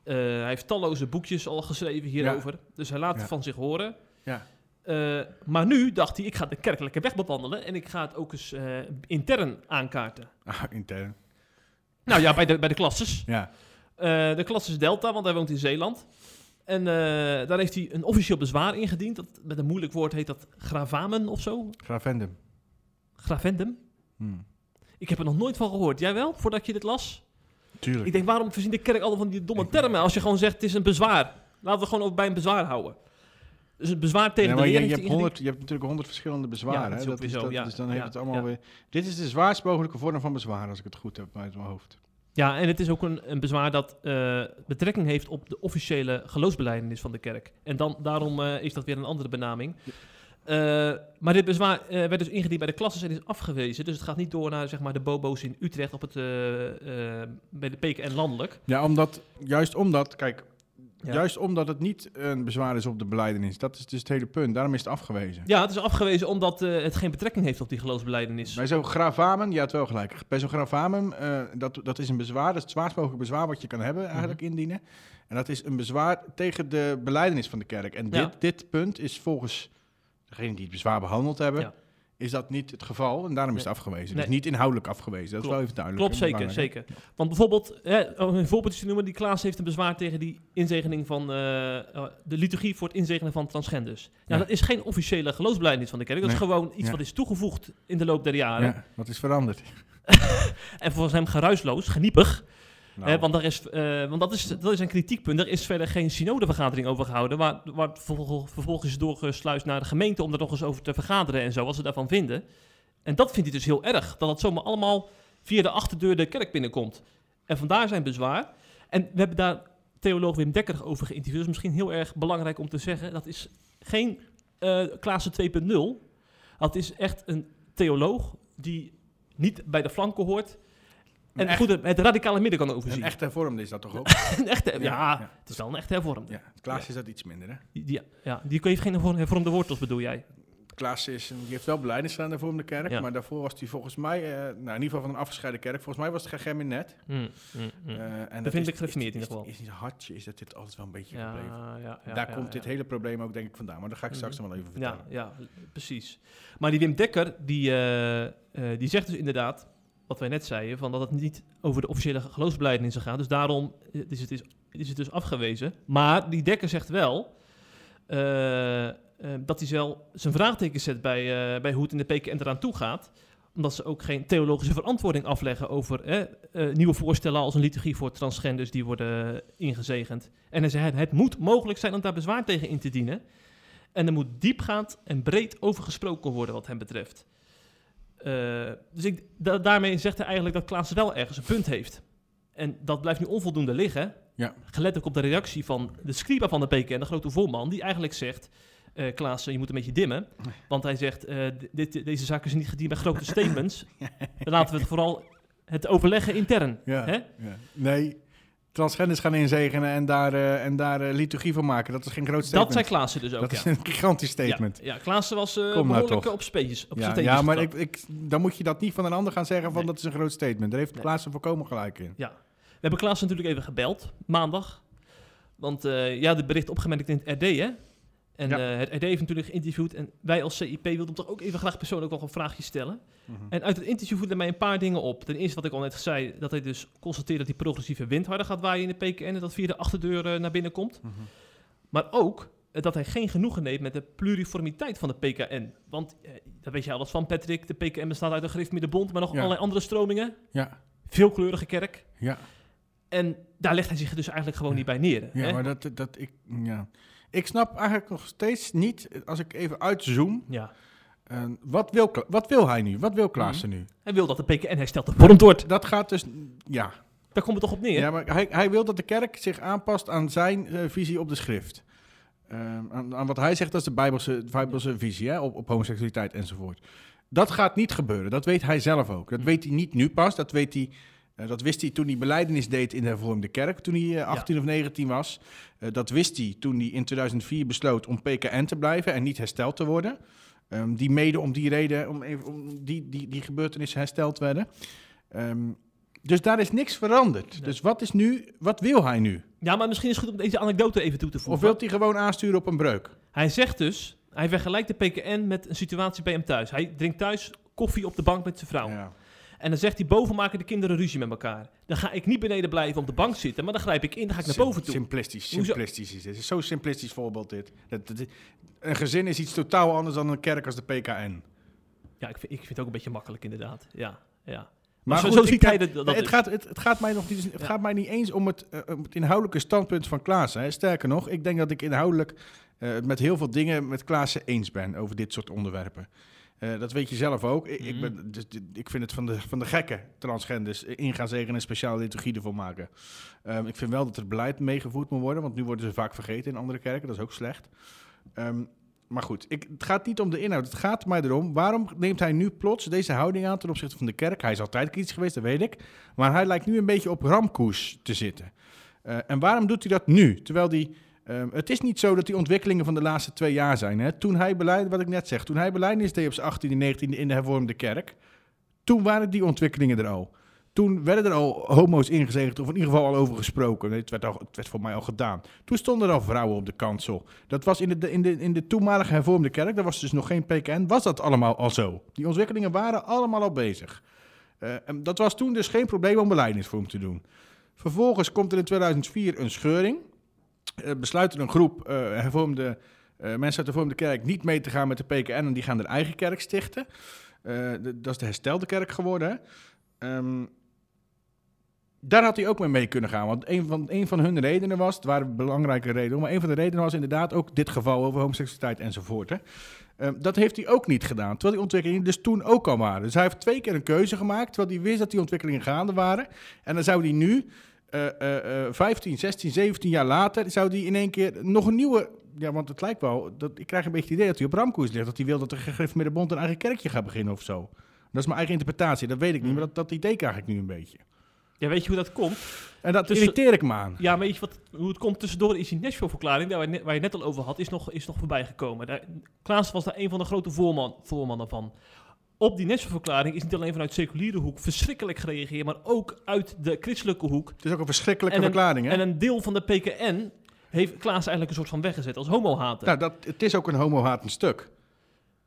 Eh, hij heeft talloze boekjes al geschreven hierover. Dus hij laat Ja. van zich horen. Ja. Eh, maar nu dacht hij, ik ga de kerkelijke weg bewandelen en ik ga het ook eens intern aankaarten. Ah, intern. Nou ja, bij de, bij de klasses. Ja. De klasses Delta, want hij woont in Zeeland. En eh, daar heeft hij een officieel bezwaar ingediend. Dat, met een moeilijk woord heet dat gravamen of zo. Gravendum. Gravendum. Hmm. Ik heb er nog nooit van gehoord. Jij wel, voordat je dit las? Tuurlijk. Ik denk, waarom verzin de kerk al van die domme termen als je gewoon zegt het is een bezwaar? Laten we gewoon ook bij een bezwaar houden. Dus een bezwaar tegen Ja, de je, je, hebt ingediend. 100, je hebt natuurlijk honderd verschillende bezwaren. Ja, dat is dat- ja. Dus dan heeft het allemaal weer... Dit is de zwaarst mogelijke vorm van bezwaar, als ik het goed heb uit mijn hoofd. Ja, en het is ook een, een bezwaar dat eh, betrekking heeft op de officiële geloofsbelijdenis van de kerk. En dan, daarom eh, is dat weer een andere benaming. Eh, maar dit bezwaar werd dus ingediend bij de klasses en is afgewezen. Dus het gaat niet door naar zeg maar, de bobo's in Utrecht op het, bij de PKN landelijk. Ja, omdat, juist omdat, kijk, Ja. juist omdat het niet een bezwaar is op de beleidenis. Dat is dus het hele punt. Daarom is het afgewezen. Ja, het is afgewezen omdat eh, het geen betrekking heeft op die geloofsbelijdenis. Bij zo'n gravamen, je had wel gelijk. Bij zo'n gravamen, eh, dat, dat is een bezwaar. Dat is het zwaarst mogelijke bezwaar wat je kan hebben, eigenlijk Mhm. indienen. En dat is een bezwaar tegen de beleidenis van de kerk. En dit, Ja. dit punt is volgens degene die het bezwaar behandeld hebben, Ja. Is dat niet het geval. En daarom is het afgewezen. Nee. Dus niet inhoudelijk afgewezen. Dat Klopt. is wel even duidelijk. Klopt, zeker, zeker. Want bijvoorbeeld, hè, om een voorbeeldje te noemen, die Klaas heeft een bezwaar tegen die inzegening van eh, eh, de liturgie voor het inzegenen van transgenders. Ja, Ja. dat is geen officiële geloofsbelijdenis van de kerk. Dat is gewoon iets Ja. wat is toegevoegd in de loop der jaren. Ja, wat is veranderd? En volgens hem geruisloos, geniepig. Nou, Hè, want daar is, eh, want dat, is, dat is een kritiekpunt. Er is verder geen synodevergadering over gehouden. Waar, vervolgens is doorgesluist naar de gemeente om er nog eens over te vergaderen en zo, wat ze daarvan vinden. En dat vindt hij dus heel erg. Dat het zomaar allemaal via de achterdeur de kerk binnenkomt. En vandaar zijn bezwaar. En we hebben daar theoloog Wim Dekker over geïnterviewd. Dat is misschien heel erg belangrijk om te zeggen. Dat is geen eh Klaassen 2.0. Dat is echt een theoloog die niet bij de flanken hoort. En echt- goed, het- radicale midden kan overzien. een echt hervormde is dat toch ook? Een echte, ja, Ja, het is wel een echte hervormde. Ja, Klaas is dat iets minder, hè? Die, die, ja, die heeft geen hervor- hervormde wortels, bedoel jij? Klaas is, een- die heeft wel beleidnis om de kerk, Ja. maar daarvoor was hij volgens mij, eh, nou in ieder geval van een afgescheiden kerk, volgens mij was het geen net. Mm, mm, mm. Eh, en Dat vind ik gereformeerd in ieder geval. Is, is niet hartje, is dat dit altijd wel een beetje ja, gebleven. ja, ja, Daar ja, komt dit ja. hele probleem ook denk ik vandaan, maar dat ga ik straks Mhm. nog wel even Ja, vertellen. ja, precies. Maar die Wim Dekker, die, eh, die zegt dus inderdaad, wat wij net zeiden, van dat het niet over de officiële geloofsbelijdenissen gaat. Dus daarom is het, is, is het dus afgewezen. Maar die Dekker zegt wel eh, eh, dat hij wel zijn vraagteken zet bij, eh, bij hoe het in de PKN eraan toe gaat. Omdat ze ook geen theologische verantwoording afleggen over eh, eh, nieuwe voorstellen als een liturgie voor transgenders die worden ingezegend. En hij zei, het moet mogelijk zijn om daar bezwaar tegen in te dienen. En er moet diepgaand en breed over gesproken worden wat hem betreft. Eh, dus ik, da- daarmee zegt hij eigenlijk dat Klaas wel ergens een punt heeft. En dat blijft nu onvoldoende liggen. Ja. Gelet ook op de reactie van de scriba van de PKN, de grote voorman, die eigenlijk zegt... eh Klaas, je moet een beetje dimmen. Want hij zegt, eh, dit, deze zaken zijn niet gediend bij grote statements. Dan laten we het vooral het overleggen intern. Ja, Hè? ja. Nee, transgenders gaan inzegenen en daar, eh, en daar eh, liturgie van maken, dat is geen groot statement. Dat zei Klaassen dus ook, Dat ja. is een gigantisch statement. Ja, ja Klaassen was Kom nou behoorlijk op. Op Ja, zijn ja, maar ik, ik, dan moet je dat niet van een ander gaan zeggen van Nee. dat is een groot statement. Daar heeft Nee. Klaas er volkomen gelijk in. Ja. We hebben Klaas natuurlijk even gebeld, maandag. Want ja, de bericht opgemerkt in het RD, hè? En Ja. eh, het RD heeft natuurlijk geïnterviewd. En wij als CIP wilden hem toch ook even graag persoonlijk nog een vraagje stellen. En uit het interview voerden mij een paar dingen op. Ten eerste wat ik al net zei, dat hij dus constateert dat die progressieve wind harder gaat waaien in de PKN. En dat via de achterdeur eh, naar binnen komt. Mhm. Maar ook eh, dat hij geen genoegen neemt met de pluriformiteit van de PKN. Want, daar weet je alles van, Patrick. De PKN bestaat uit een gereformeerde bond, maar nog Ja. allerlei andere stromingen. Ja, Veelkleurige kerk. ja. En daar legt hij zich dus eigenlijk gewoon niet bij neer. Ja, hè? maar dat, dat ik, ja. Ik snap eigenlijk nog steeds niet, als ik even uitzoom, ja. eh, wat, wil, wat wil hij nu? Wat wil Klaassen Mhm. nu? Hij wil dat de PKN gevormd wordt. Dat gaat dus, ja. Daar komt het toch op neer? ja maar hij, hij wil dat de kerk zich aanpast aan zijn eh, visie op de schrift. Eh, aan, aan wat hij zegt, dat is de Bijbelse, Bijbelse visie hè, op, op homoseksualiteit enzovoort. Dat gaat niet gebeuren, dat weet hij zelf ook. Dat Mhm. weet hij niet nu pas, dat, weet hij, dat wist hij toen hij beleidenis deed in de hervormde kerk, toen hij eh, 18 of 19 was. Eh, dat wist hij toen hij in 2004 besloot om PKN te blijven en niet hersteld te worden. Ehm, die mede om die reden, om, even, om die, die, die gebeurtenissen hersteld werden. Ehm, dus daar is niks veranderd. Nee. Dus wat is nu, wat wil hij nu? Ja, maar misschien is het goed om deze anekdote even toe te Of voegen. wil hij gewoon aansturen op een breuk? Hij zegt dus, hij vergelijkt de PKN met een situatie bij hem thuis. Hij drinkt thuis koffie op de bank met zijn vrouw. Ja. En dan zegt hij, boven maken de kinderen ruzie met elkaar. Dan ga ik niet beneden blijven op de bank zitten, maar dan grijp ik in, dan ga ik naar boven toe. Simplistisch, Hoezo? simplistisch is dit. Het is zo'n simplistisch voorbeeld dit. Dat- dat- een gezin is iets totaal anders dan een kerk als de PKN. Ja, ik vind, ik vind het ook een beetje makkelijk inderdaad. Ja, ja. Maar zo, goed, zo ik ziet ga- hij dat, dat het, is. gaat, het, het, gaat mij nog niet, het Ja. gaat mij niet eens om het, eh, het inhoudelijke standpunt van Klaassen. Hè. Sterker nog, ik denk dat ik inhoudelijk eh, met heel veel dingen met Klaassen eens ben over dit soort onderwerpen. Eh, dat weet je zelf ook. Ik, ik, Mhm. ben, dus, ik vind het van de, van de gekke transgenders eh, in gaan zeggen en een speciale liturgie ervoor maken. Ehm, ik vind wel dat er beleid meegevoerd moet worden, want nu worden ze vaak vergeten in andere kerken. Dat is ook slecht. Ehm, maar goed, ik, het gaat niet om de inhoud. Het gaat mij erom, waarom neemt hij nu plots deze houding aan ten opzichte van de kerk? Hij is altijd kritisch geweest, dat weet ik. Maar hij lijkt nu een beetje op ramkoers te zitten. Eh, en waarom doet hij dat nu? Terwijl die, ehm, het is niet zo dat die ontwikkelingen van de laatste twee jaar zijn. Hè? Toen hij beleid, wat ik net zeg, toen hij beleidnis deed op zijn 18e, 19e in de hervormde kerk, toen waren die ontwikkelingen er al. Toen werden er al homo's ingezegend, of in ieder geval al over gesproken. Het werd, al, het werd voor mij al gedaan. Toen stonden er al vrouwen op de kansel. Dat was in de, in de, in de toenmalige hervormde kerk, daar was dus nog geen PKN, was dat allemaal al zo. Die ontwikkelingen waren allemaal al bezig. Eh, en dat was toen dus geen probleem om hem te doen. Vervolgens komt er in 2004 een scheuring. Eh, besluit er een groep eh, hervormde, eh, mensen uit de hervormde kerk niet mee te gaan met de PKN en die gaan hun eigen kerk stichten. De- dat is de herstelde kerk geworden. Ehm, daar had hij ook mee mee kunnen gaan. Want een van, een van hun redenen was, het waren belangrijke redenen, maar een van de redenen was inderdaad ook dit geval over homoseksualiteit enzovoort. Hè. Ehm, dat heeft hij ook niet gedaan, terwijl die ontwikkelingen dus toen ook al waren. Dus hij heeft twee keer een keuze gemaakt, terwijl hij wist dat die ontwikkelingen gaande waren. En dan zou hij nu, eh, 15, 16, 17 jaar later, zou hij in één keer nog een nieuwe... Ja, want het lijkt wel, dat, ik krijg een beetje het idee dat hij op ramkoers ligt. Dat hij wil dat de bond een eigen kerkje gaat beginnen of zo. Dat is mijn eigen interpretatie, dat weet ik niet, maar dat, dat idee krijg ik nu een beetje. Ja, weet je hoe dat komt? En dat Tussen- irriteer ik me aan. Ja, weet je wat, hoe het komt tussendoor is die Nashville-verklaring, waar, je net- waar je net al over had, is nog, is nog voorbij gekomen. Daar, Klaas was daar een van de grote voorman, voormannen van. Op die Nashville-verklaring is niet alleen vanuit seculiere hoek verschrikkelijk gereageerd, maar ook uit de christelijke hoek. Het is ook een verschrikkelijke En een- verklaring, hè? En een deel van de PKN heeft Klaas eigenlijk een soort van weggezet als homohater. Nou, dat, het is ook een homo-hatend stuk.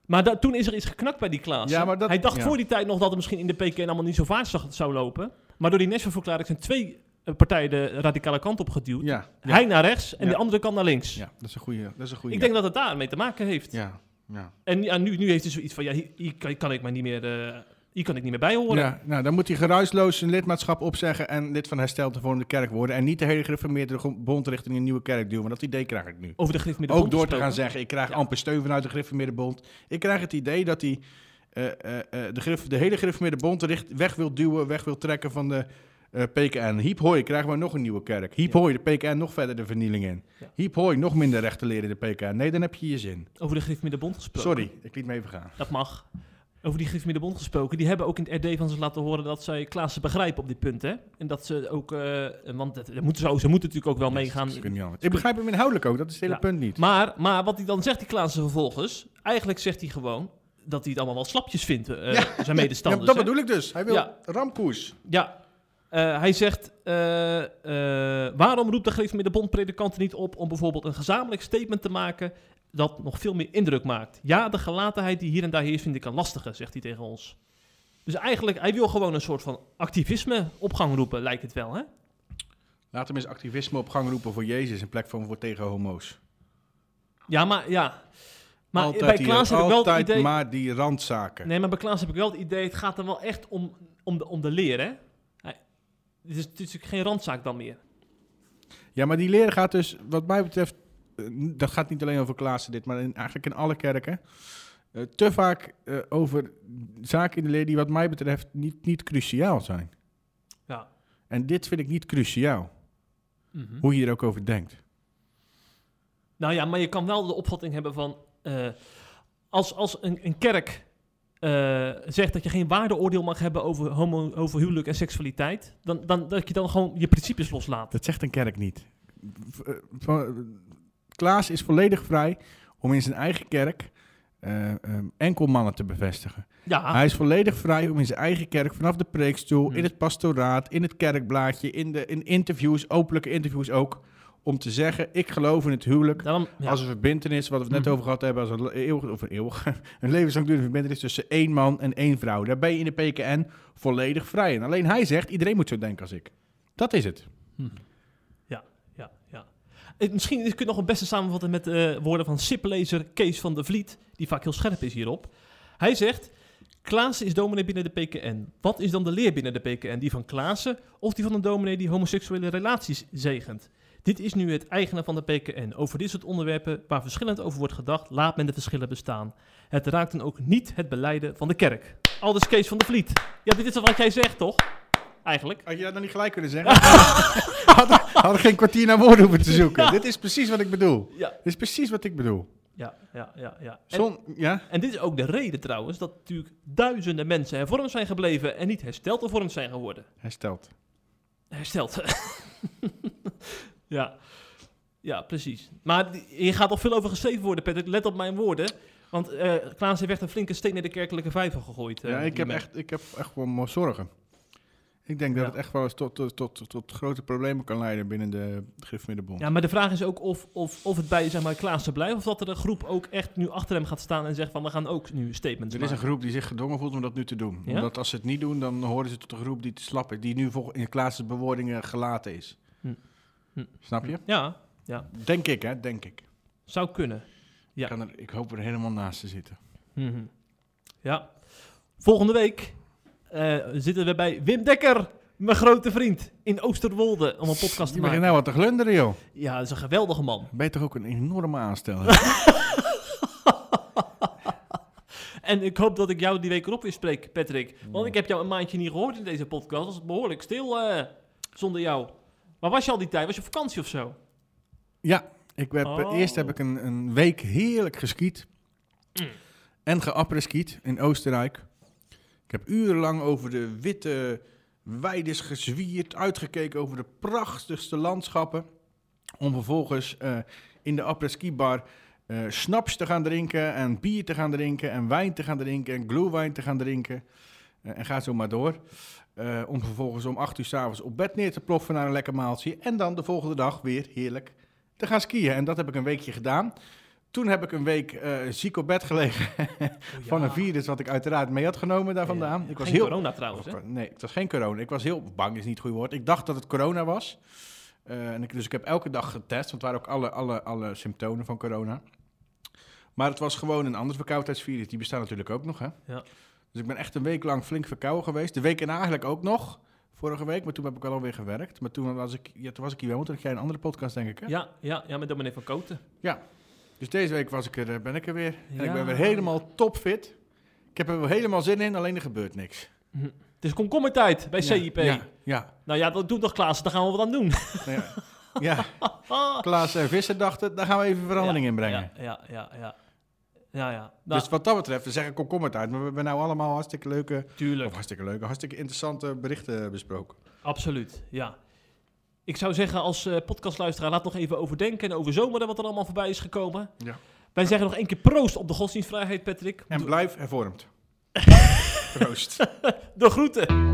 Maar da- toen is er iets geknakt bij die Klaas. Ja, maar dat- Hij dacht ja. voor die tijd nog dat het misschien in de PKN allemaal niet zo vaart zou- zou lopen. Maar door die Nashville-verklaring zijn twee eh, partijen de radicale kant op geduwd. Ja, Hij naar rechts en de andere kant naar links. ja dat is een goede. Dat is een goede. Ik denk dat het daarmee te maken heeft. Ja, ja. En ja, nu, nu heeft hij zoiets van, ja, hier, hier kan, kan ik maar niet meer, eh, hier kan ik niet meer bij horen. Ja, nou, dan moet hij geruisloos zijn lidmaatschap opzeggen en lid van hersteld vormde kerk worden. En niet de hele gereformeerde bond richting een nieuwe kerk duwen. Want dat idee krijg ik nu. Over de griff met de Ook bond door te gaan zeggen, ik krijg Ja. amper steun vanuit de gereformeerde bond. Ik krijg het idee dat hij eh, eh, de, grif- de hele gereformeerde bond richt, weg wil duwen, weg wil trekken van de eh, PKN. Hiep hoi, krijgen we nog een nieuwe kerk. Hiep Ja. de PKN nog verder de vernieling in. Ja. Hiep hoi, nog minder rechten leren in de PKN. Nee, dan heb je je zin. Over de griff met de bond gesproken. Sorry, ik liet me even gaan. Dat mag. Over die griff met de bond gesproken. Die hebben ook in het RD van ze laten horen dat zij Klaassen begrijpen op dit punt. Hè? En dat ze ook, eh, want dat, dat moeten ze, ze moeten natuurlijk ook wel meegaan. Ik begrijp hem inhoudelijk ook, dat is het hele punt niet. Maar, maar wat hij dan zegt, die Klaassen vervolgens, eigenlijk zegt hij gewoon dat hij het allemaal wel slapjes vindt, eh, zijn Ja, medestanders. dat hè? bedoel ik dus. Hij wil ramkoers. Ja, eh, hij zegt, eh, eh, waarom roept de gereformeerde bond predikanten niet op om bijvoorbeeld een gezamenlijk statement te maken dat nog veel meer indruk maakt? Ja, de gelatenheid die hier en daar heerst vind ik een lastige, zegt hij tegen ons. Dus eigenlijk, hij wil gewoon een soort van activisme op gang roepen, lijkt het wel, hè? Laat hem eens activisme op gang roepen voor Jezus in plek van voor tegen homo's. Ja, maar ja. Maar altijd bij die- Klaas heb ik wel het idee... maar die randzaken. Nee, maar bij Klaas heb ik wel het idee, het gaat er wel echt om, om, de, om de leer, hè? Het, is, natuurlijk geen randzaak dan meer. Ja, maar die leren gaat dus, wat mij betreft, eh, dat gaat niet alleen over Klaassen dit, maar in, eigenlijk in alle kerken, eh, te vaak eh, over zaken in de leer die wat mij betreft niet, niet cruciaal zijn. Ja. En dit vind ik niet cruciaal, Mhm. hoe je er ook over denkt. Nou ja, maar je kan wel de opvatting hebben van... als, als een, een kerk eh, zegt dat je geen waardeoordeel mag hebben over, homo, over huwelijk en seksualiteit... Dan, dan, dat je dan gewoon je principes loslaat. Dat zegt een kerk niet. Eh, Klaas is volledig vrij om in zijn eigen kerk eh, ehm, enkel mannen te bevestigen. Ja, Hij is volledig vrij om in zijn eigen kerk, vanaf de preekstoel, Hmm. in het pastoraat, in het kerkblaadje, in, de, in interviews, openlijke interviews ook, om te zeggen, ik geloof in het huwelijk daarom, ja. als een verbintenis, wat we het net Mhm. over gehad hebben, als een eeuwig, of een eeuwig, een levenslanglurende verbintenis tussen één man en één vrouw. Daar ben je in de PKN volledig vrij in. Alleen hij zegt, iedereen moet zo denken als ik. Dat is het. Ja, ja, ja. Eh, Misschien kun je nog het beste samenvatten met eh woorden van SIP-lezer Kees van der Vliet, die vaak heel scherp is hierop. Hij zegt, Klaassen is dominee binnen de PKN. Wat is dan de leer binnen de PKN? Die van Klaassen of die van een dominee die homoseksuele relaties zegent? Dit is nu het eigene van de PKN. Over dit soort onderwerpen waar verschillend over wordt gedacht, laat men de verschillen bestaan. Het raakt dan ook niet het beleiden van de kerk. Aldus Kees van de Vliet. Ja, dit is wat jij zegt, toch? Eigenlijk. Had je dat nog niet gelijk kunnen zeggen? Hadden had geen kwartier naar woorden hoeven te zoeken. Dit is precies wat ik bedoel. Ja, Dit is precies wat ik bedoel. ja, ja, ja. ja. En, Zon, ja? en dit is ook de reden trouwens dat natuurlijk duizenden mensen hervormd zijn gebleven en niet hersteld hervormd zijn geworden. Hersteld. hersteld. ja. ja, precies. Maar hier gaat al veel over geschreven worden, Patrick. Let op mijn woorden. Want eh Klaas heeft echt een flinke steen in de kerkelijke vijver gegooid. eh, Ja, ik heb, echt, ik heb echt wel mo- zorgen. Ik denk dat Ja. het echt wel eens tot, tot, tot, tot grote problemen kan leiden binnen de Griffmiddenbond. Ja, maar de vraag is ook of, of, of het bij zeg maar, Klaas te blijven... of dat er een groep ook echt nu achter hem gaat staan en zegt van... we gaan ook nu statements Er is een groep die zich gedwongen voelt om dat nu te doen. Ja? Omdat als ze het niet doen, dan horen ze tot een groep die te slap is. Die nu vol- in Klaas' bewoordingen gelaten is. Hm. Hm. Snap je? Ja, ja, Denk ik, hè? Denk ik. zou kunnen. Ja. Ik, kan er, ik hoop er helemaal naast te zitten. Mhm. Ja. Volgende week eh, zitten we bij Wim Dekker, mijn grote vriend, in Oosterwolde om een podcast te Je begint maken. nou wat te glunderen, joh. Ja, dat is een geweldige man. Ben je toch ook een enorme aansteller? En ik hoop dat ik jou die week erop weer spreek, Patrick. Want ik heb jou een maandje niet gehoord in deze podcast. Dat was behoorlijk stil eh, zonder jou. Waar was je al die tijd? Was je op vakantie of zo? ja, ik heb, Oh. eerst heb ik een, een week heerlijk geskiet. Mm. En geappreskiet in Oostenrijk. Ik heb urenlang over de witte weides gezwierd, uitgekeken over de prachtigste landschappen. Om vervolgens eh, in de apres-ski-bar eh snaps te gaan drinken en bier te gaan drinken en wijn te gaan drinken en glühwein te gaan drinken. Eh, en ga zo maar door. Eh, om vervolgens om acht uur s'avonds op bed neer te ploffen naar een lekker maaltje. En dan de volgende dag weer heerlijk te gaan skiën. En dat heb ik een weekje gedaan. Toen heb ik een week eh, ziek op bed gelegen van een virus wat ik uiteraard mee had genomen daar vandaan. Ik was Geen heel, corona trouwens, hè? Nee, het was geen corona. Ik was heel bang, is niet het goede woord. Ik dacht dat het corona was. Eh, en ik, dus ik heb elke dag getest, want het waren ook alle, alle, alle symptomen van corona. Maar het was gewoon een ander verkoudheidsvirus. Die bestaat natuurlijk ook nog, hè? Ja. Dus ik ben echt een week lang flink verkouden geweest. De week erna eigenlijk ook nog, vorige week. Maar toen heb ik wel alweer gewerkt. Maar toen was ik, ja, toen was ik hier wel, want toen had jij een andere podcast, denk ik, hè? Ja, ja, ja, met dominee van Koten. Dus deze week was ik er, eh, ben ik er weer. En ik Ja. ben weer helemaal topfit. Ik heb er wel helemaal zin in, alleen er gebeurt niks. Het is komkommertijd bij CIP. Ja, ja, ja. Nou ja, dat doet toch Klaas, daar gaan we wat aan doen. Ja. ja. Klaas en Visser dachten, daar gaan we even verandering in brengen. Ja, ja, ja. Ja. Ja. Nou, Dus wat dat betreft, we zeggen komkommertijd. Maar we hebben nou allemaal hartstikke leuke, tuurlijk. of hartstikke leuke, hartstikke interessante berichten besproken. Absoluut, ja. Ik zou zeggen, als eh, podcastluisteraar, laat nog even overdenken en over zomeren wat er allemaal voorbij is gekomen. Ja. Wij zeggen nog één keer proost op de godsdienstvrijheid, Patrick. En blijf hervormd. Proost. De groeten.